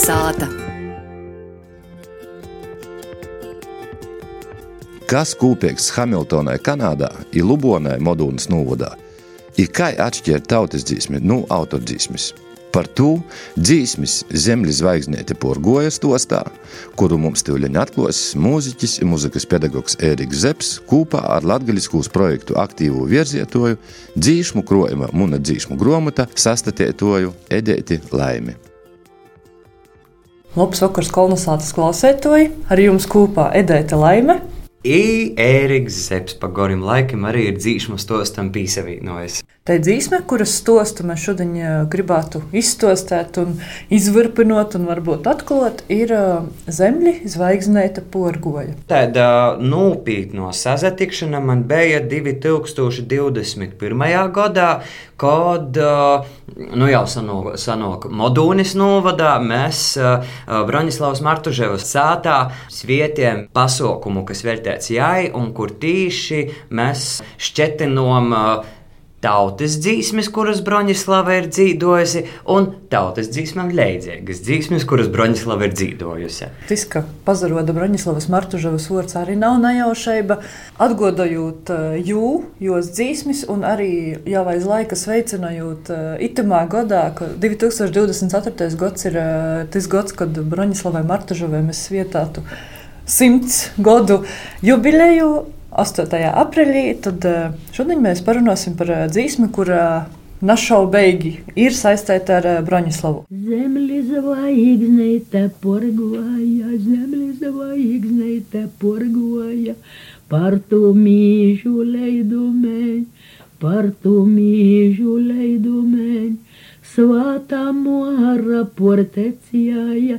Kalnasāta. Kas kopīgs Hamiltonai, Kanādā, ir Lubonai, Modūnas novadā? Ir kā atšķirt tautas dzīsmi no autordzīsmes? Par to dzīsmis Zemļa zvaigznēte porgoja stostā, kuru mums tūleņ atklās mūziķis un muzikas pedagogs Ēriks Zeps kopā ar latgaļiskūs projektu aktīvu virzietoju dzīšmu krojuma Muna dzīšmu gromata sastatētoju Edēti Laimi. Labs vakars, kolonizācijas klausētoji! Ar jums kopā Edēta Laime I Ēriks Zepsi pa gorim laikam arī ir dzīšmas tostam pīsavīnojas. Tā ir dzīsme, kuras stostu mēs šodien gribētu izstostēt un izvirpinot un varbūt atklāt, ir zemļi zvaigznēta porgoja. Tāda nopietna sazatikšana man bija 2021. gadā, kad nu jau sanāk, sanāk Modūnis novadā mēs Broņislavas Martuževas sātā svietiem pasaukumu, kas veltēts jai un kur tīši mēs šķetinom tautas dzīsmes, kuras Broņislava ir dzīvojusi, un tautas dzīsmēm līdzīgas dzīsmes, kuras Broņislava ir dzīvojusi. Tas, ka pazaroda Broņislavas Martuževas vārds arī nav nejaušība, atgodojot jū, jos dzīsmes, un arī jau aiz laika sveicinājot itamā gadā, ka 2024. gads ir tas gads, kad Broņislavai Martuževai mēs svietātu simts gadu jubileju. 8. aprīlī, tad šodien mēs parunāsim par dzīsmi, kurā našaubīgi ir saistīta ar Broņislavu. Zemļi zvaigznēta porgoja, zemļi zvaigznēta porgoja, par tu mīžu leidumeņ, par tu mīžu leidumeņ, svātā mora portecijāja,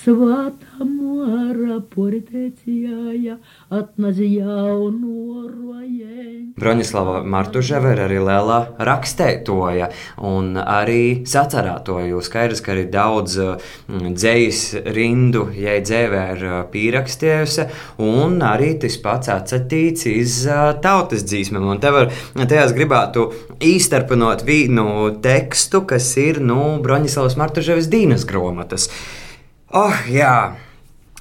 svātā mora portecijāja, atnaz jaunu rojeņu. Broņislava Martuževa ir arī liela rakstētoja un arī sacerētoja. Skaidrs, ka arī daudz mm, dzējas rindu, ja dzēvē ir pierakstījusi, un arī tas pats atsatīts iz tautas dzīsmēm. Un te var, tajās gribētu īstarpinot vienu tekstu, kas ir, nu, Broņislavas Martuževas dīnas gromatas. Oh, jā!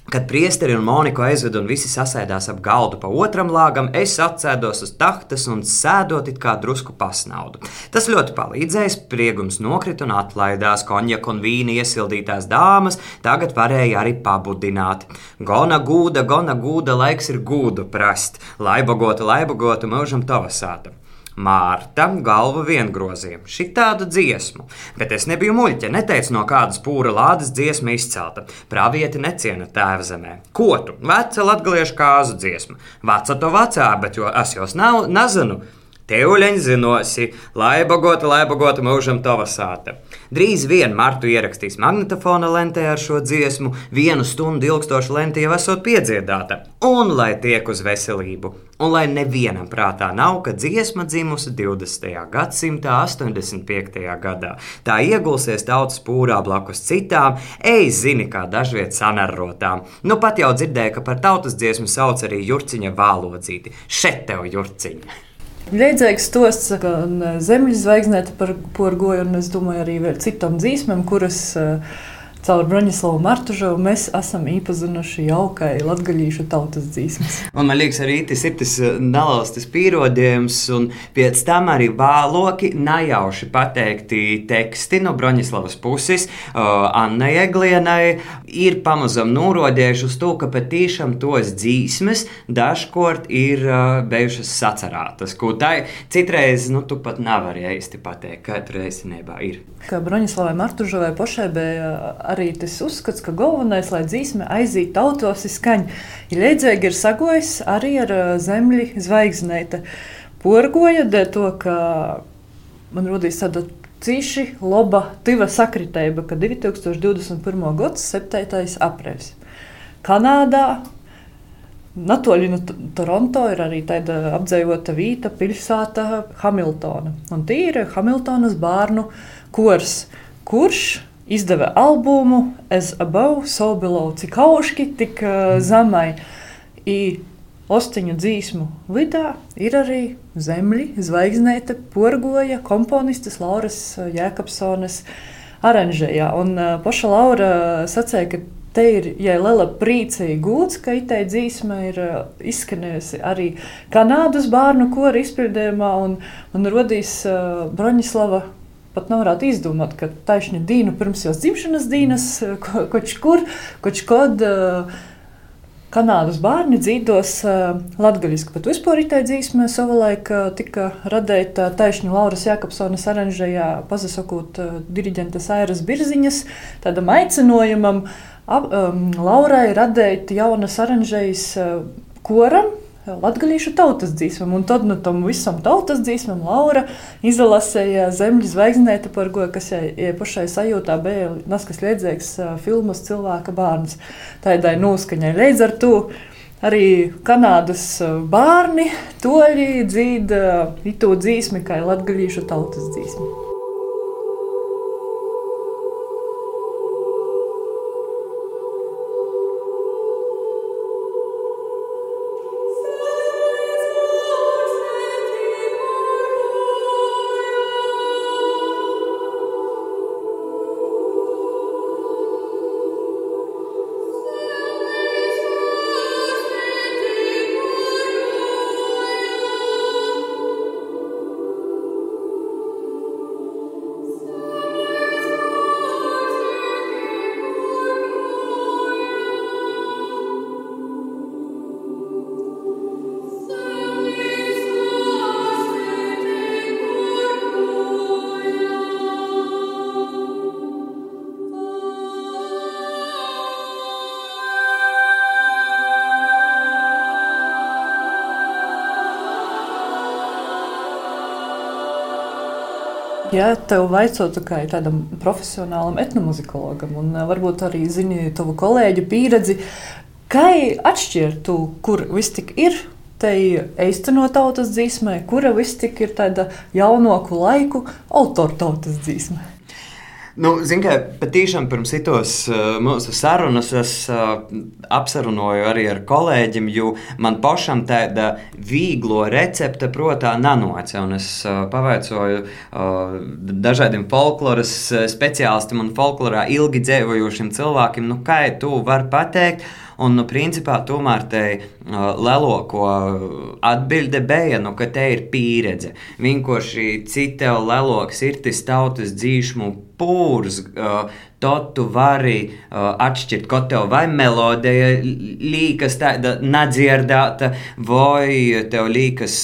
Kad priesteri un Monika aizveda un visi sasēdās ap galdu pa otram lāgam, es atsēdos uz tahtas un sēdot it kā drusku pasnaudu. Tas ļoti palīdzēja, spriegums nokrita un atlaidās, konjaka un vīna iesildītās dāmas tagad varēja arī pabudināt. Gona gūda, gona gūda, laiks ir gūdu prast, laibogota, laibogota, mūžam tavasāta. Mārta galva viengrozījuma, šī tādu dziesmu, bet es nebiju muļķa, neteicu no kādas pūra lādes dziesma izcelta. Pravieti neciena tēva zemē. Ko tu? Veca latgaliešu kāzu dziesma. Veca to vecā, bet jo es jos nav, nezinu. Teuļiņš zinosi, laibogota, laibogota mūžam tavasāta. Drīz vien Martu ierakstīs magnetofona lentē ar šo dziesmu, vienu stundu ilgstoša lente jau esot piedziedāta. Un lai tiek uz veselību, un lai nevienam prātā nav, ka dziesma dzimusi 20. gadsimta 85. gadā. Tā iegulsies tautas pūrā blakus citām, ej zini, kā dažviet sanarrotām. Nu pat jau dzirdēju, ka par tautas dziesmu sauc arī Jurciņa vālodzīti. Šeit tev, Jurciņa! Līdzīgs stosts, ka Zemļa zvaigznēta par porgoju, un es domāju arī citām dzīsmēm, kuras uh, caur Broņislavu Martužovu mēs esam iepazinuši jaukai latgaļīšu tautas dzīsmes. Un man liekas, arī tas ir tas nelaustas pierodījums, un pēc tam arī vāloki najauši pateikti teksti no Broņislavas puses uh, Annai Eglienai ir pamazam norodējuši uz to, ka patīšām tos dzīsmes dažkort ir uh, bijušas sacerētas, ko tai citreiz, nu, tu pat nevari īsti pateikt, ka tur īstenībā ir. Kā Broņislavai Martužovai pašai bija arī tas uzskats, ka galvenais, lai dzīsme aizītu tautos, ir skaņa. Ir līdzīgi ir sagojis arī ar zemļi zvaigznēta. Porgoja dēļ to, ka man rodīs tāda cīši laba tiva sakritēba, ka 2021. gads 7. aprēs. Kanādā Natoļi no Toronto ir arī tāda apdzīvota vieta, pilsēta Hamiltona. Un tie ir Hamiltonas bērnu kurs, kurš izdeva albumu As Above, So Below, cik augški, tik uh, zemai. I Ostiņu dzīsmu vidā ir arī zemļi, zvaigznēta, porgoja komponistas Lauras Jēkabsones aranžējā. Un paša Laura sacīja, ka te ir ja liela priecīga gūts, ka itē dzīsme ir izskanējusi arī Kanādas bērnu kora izpildījumā un, un rodīs uh, Broņislava pat nevarētu izdomāt, ka taisnība dienu pirms jau dzimšanas dienas, ko, koč kur, koč kod. Uh, Kanādas bērni dzīvos uh, latviešu, bet vispār itā dzīsmē savulaik uh, tika radīta taisnība Lauras Jakobsonas aranžējā, pazasakot diriģentes Airas Birziņas, tādam aicinājumam ap, um, Laurai radīt jaunas aranžējas koram, latgadījušu tautas dzīsmam, un tad no nu, tam visam tautas dzīsmam Laura izlasīja Zemļa zvaigznēta par go, kas jai pašai sajūtā bija naskas liedzīgs filmas cilvēka bērns. Tādai noskaņai līdz ar to. Arī Kanādas bērni toļi dzīda itu dzīsmi, kā latgadījušu tautas dzīsmi. Ja tev vaicotu kā tādam profesionālam etnomuzikologam, un varbūt arī zini tavu kolēģu pieredzi, kā atšķirtu, kur viss tik ir te īstenot tautas dzīsmē, kura viss tik ir tāda jaunāku laiku autortautas dzīsmē. Nu, Ziniet, kā patīšām pirms itos uh, mūsu sarunas es uh, apsarunoju arī ar kolēģiem, jo man pašam tāda vieglo recepte, protams, nanoca. Un es uh, pavaicoju dažādiem folkloras speciālistiem un folklorā ilgi dzīvojošiem cilvēkiem, nu, kā tu vari pateikt. Un, nu, principā, tomēr te uh, lielāko atbilde bija, nu, ka te ir pieredze. Vienkārši cita lielāks ir tas tautas dzīšmu pūrs. Tad tu vari atšķirt, ko tev vai melodija liekas tāda nedzirdēta, vai tev liekas,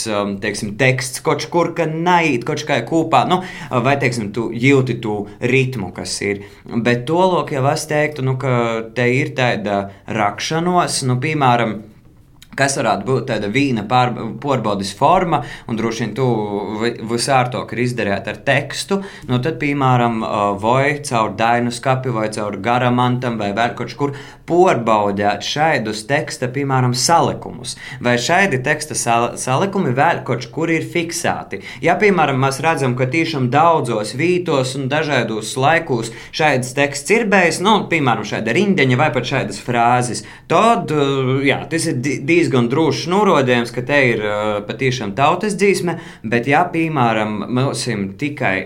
teiksim, teksts kaut kur, ka neiet kaut kā kopā, nu, vai, teiksim, tu jūti to ritmu, kas ir. Bet to lūk, jau es teiktu, nu, ka te ir tāda rakšanos, nu, piemēram, kas varētu būt tāda vīna pārbaudas forma, un droši vien tu visārtok ir izdarīt ar tekstu, nu tad, piemēram, vai caur dainu skapi, vai caur garamantam, vai vēl kaut kur pārbaudīt šādus teksta, piemēram, salikumus. Vai šādi teksta sal salikumi vēl kaut kur ir fiksēti. Ja, piemēram, mēs redzam, ka tiešām daudzos vītos un dažādos laikos šāds teksts ir bijis, nu, piemēram, šāda rindeņa vai pat šādas frāzes, tad, jā, tas ir diezgan diezgan drošs norādījums, ka te ir uh, patiešām tautas dzīsme, bet ja, piemēram, mums tikai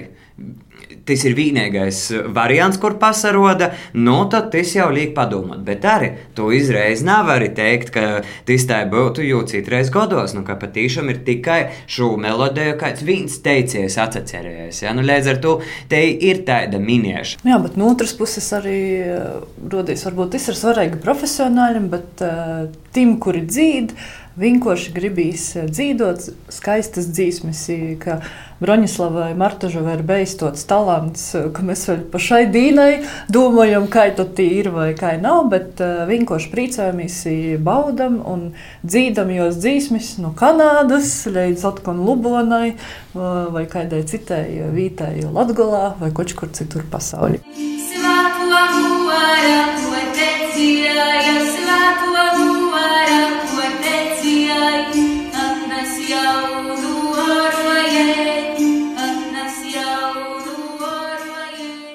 tas ir vienīgais variants, kur pasaroda, nu tad tas jau liek padomāt. Bet arī to izreiz nevar teikt, ka tas tā būtu jau citreiz gados, nu, ka patīšām ir tikai šo melodiju, kāds viens teicies atcerējies. Ja? Nu, līdz ar to te ir tāda minieša. Jā, bet no otras puses arī rodīs, varbūt tas ir svarīgi profesionāļiem, bet uh, tim, kuri dzīvo, vienkārši gribīs eh, dzīvot skaistas dzīsmes, ka Broņislavai Martažovai ir bijis tāds talants, eh, ka mēs vēl pa šai dīnai domājam, kā to ir vai kā nav, bet uh, vienkārši priecājamies, baudam un dzīdam jos dzīsmes no Kanādas līdz Latvijas Lubonai vai kādai citai vītai Latgolā vai kaut kur citur pasaulī. Svāku amū,